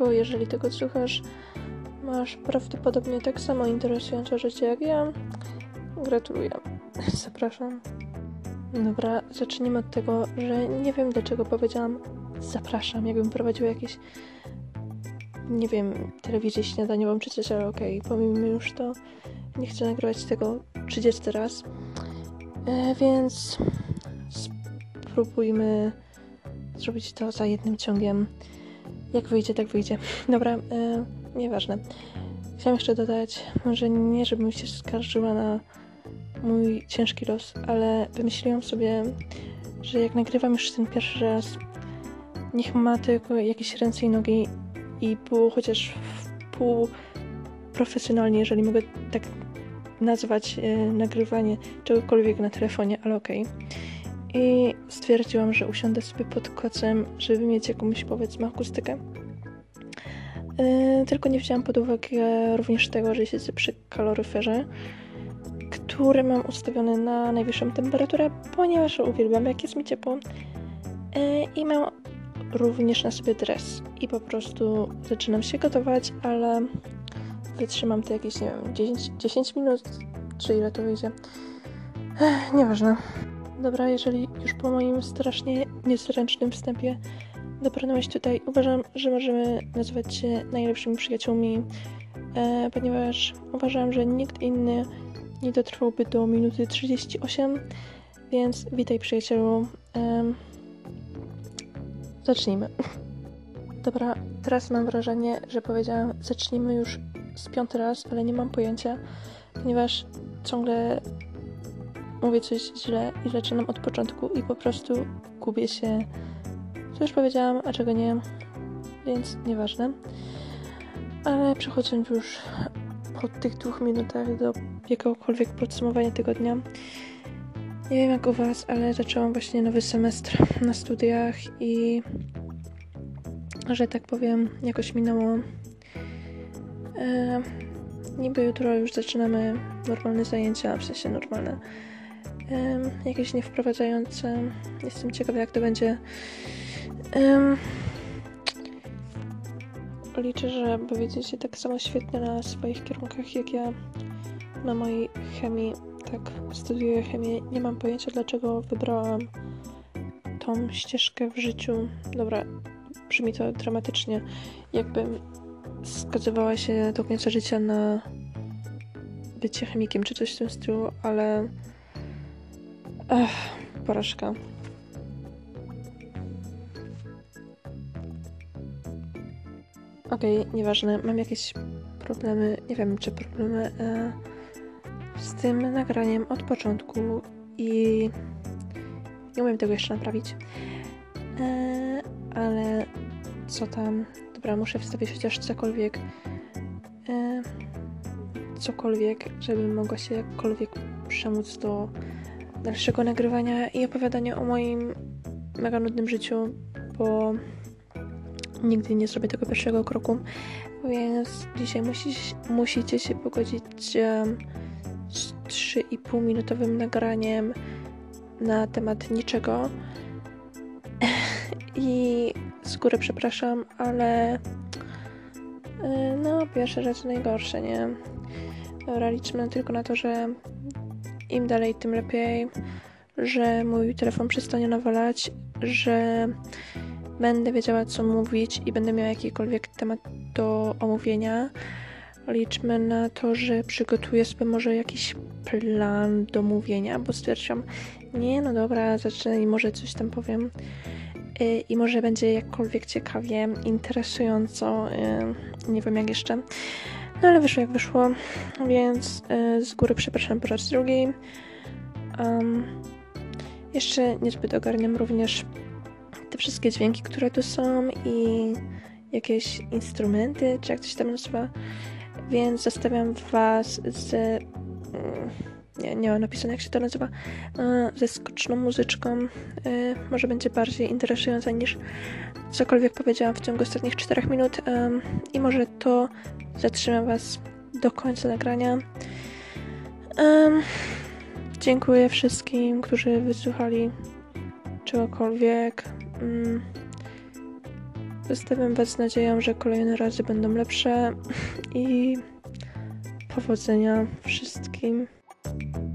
Jeżeli tego słuchasz, masz prawdopodobnie tak samo interesujące życie jak ja. Gratuluję. Zapraszam. Dobra, zacznijmy od tego, że nie wiem dlaczego powiedziałam zapraszam, jakbym prowadziła jakieś nie wiem, telewizję śniadaniową czy coś, ale okej, okay, pomimo już to, nie chcę nagrywać tego 30 raz. E, więc spróbujmy zrobić to za jednym ciągiem. Jak wyjdzie, tak wyjdzie. Dobra, e, nieważne. Chciałam jeszcze dodać, może nie, żebym się skarżyła na mój ciężki los, ale wymyśliłam sobie, że jak nagrywam już ten pierwszy raz, niech ma tylko jakieś ręce i nogi i było chociaż w pół profesjonalnie, jeżeli mogę tak nazwać e, nagrywanie czegokolwiek na telefonie, ale okej. Okay. I stwierdziłam, że usiądę sobie pod kocem, żeby mieć jakąś powiedzmy akustykę. E, tylko nie wzięłam pod uwagę również tego, że siedzę przy kaloryferze, który mam ustawiony na najwyższą temperaturę, ponieważ uwielbiam jak jest mi ciepło. E, I mam również na sobie dres. I po prostu zaczynam się gotować, ale wytrzymam to jakieś, nie wiem, 10, 10 minut, czy ile to wyjdzie. Ech, nieważne. Dobra, jeżeli już po moim strasznie niezręcznym wstępie dobrnąłeś tutaj, uważam, że możemy nazywać się najlepszymi przyjaciółmi, e, ponieważ uważam, że nikt inny nie dotrwałby do minuty 38, więc witaj przyjacielu. E, zacznijmy. Dobra, teraz mam wrażenie, że powiedziałam zacznijmy już z piąty raz, ale nie mam pojęcia, ponieważ ciągle mówię coś źle i zaczynam od początku i po prostu gubię się. Co już powiedziałam, a czego nie, więc nieważne. Ale przechodząc już po tych dwóch minutach do jakiegokolwiek podsumowania tego dnia. Nie wiem jak u Was, ale zaczęłam właśnie nowy semestr na studiach i że tak powiem, jakoś minęło. E, niby jutro już zaczynamy normalne zajęcia, w sensie normalne. Jakieś niewprowadzające. Jestem ciekawa, jak to będzie. Liczę, że będziecie tak samo świetnie na swoich kierunkach jak ja na mojej chemii. Tak, studiuję chemię. Nie mam pojęcia, dlaczego wybrałam tą ścieżkę w życiu. Dobra, brzmi to dramatycznie, jakbym skazywała się do końca życia na bycie chemikiem czy coś w tym stylu, ale Ech, porażka. Okej, okay, nieważne, mam jakieś problemy, nie wiem czy problemy e, z tym nagraniem od początku i nie umiem tego jeszcze naprawić. E, ale co tam? Dobra, muszę wstawić chociaż cokolwiek. E, cokolwiek, żebym mogła się jakkolwiek przemóc do dalszego nagrywania i opowiadania o moim mega nudnym życiu, bo nigdy nie zrobię tego pierwszego kroku. Więc dzisiaj musi, musicie się pogodzić um, z 3,5 minutowym nagraniem na temat niczego. I z góry przepraszam, ale y, no, pierwsze rzeczy najgorsze, nie? Dobra, liczmy tylko na to, że im dalej, tym lepiej, że mój telefon przestanie nawalać, że będę wiedziała, co mówić i będę miała jakikolwiek temat do omówienia. Liczmy na to, że przygotuję sobie może jakiś plan do mówienia, bo stwierdziłam, nie, no dobra, zacznę i może coś tam powiem. Y, I może będzie jakkolwiek ciekawie, interesująco, y, nie wiem jak jeszcze. No ale wyszło jak wyszło, więc y, z góry przepraszam po raz drugi. Um, jeszcze niezbyt ogarniam również te wszystkie dźwięki, które tu są i jakieś instrumenty, czy jak to się tam nazywa. Więc zostawiam Was z. Mm, nie, nie mam napisane jak się to nazywa. Ze skoczną muzyczką. E, może będzie bardziej interesująca niż cokolwiek powiedziałam w ciągu ostatnich 4 minut. I może to zatrzyma Was do końca nagrania. Dziękuję wszystkim, którzy wysłuchali czegokolwiek. Zostawiam Was z nadzieją, że kolejne razy będą lepsze i powodzenia wszystkim. Thank you.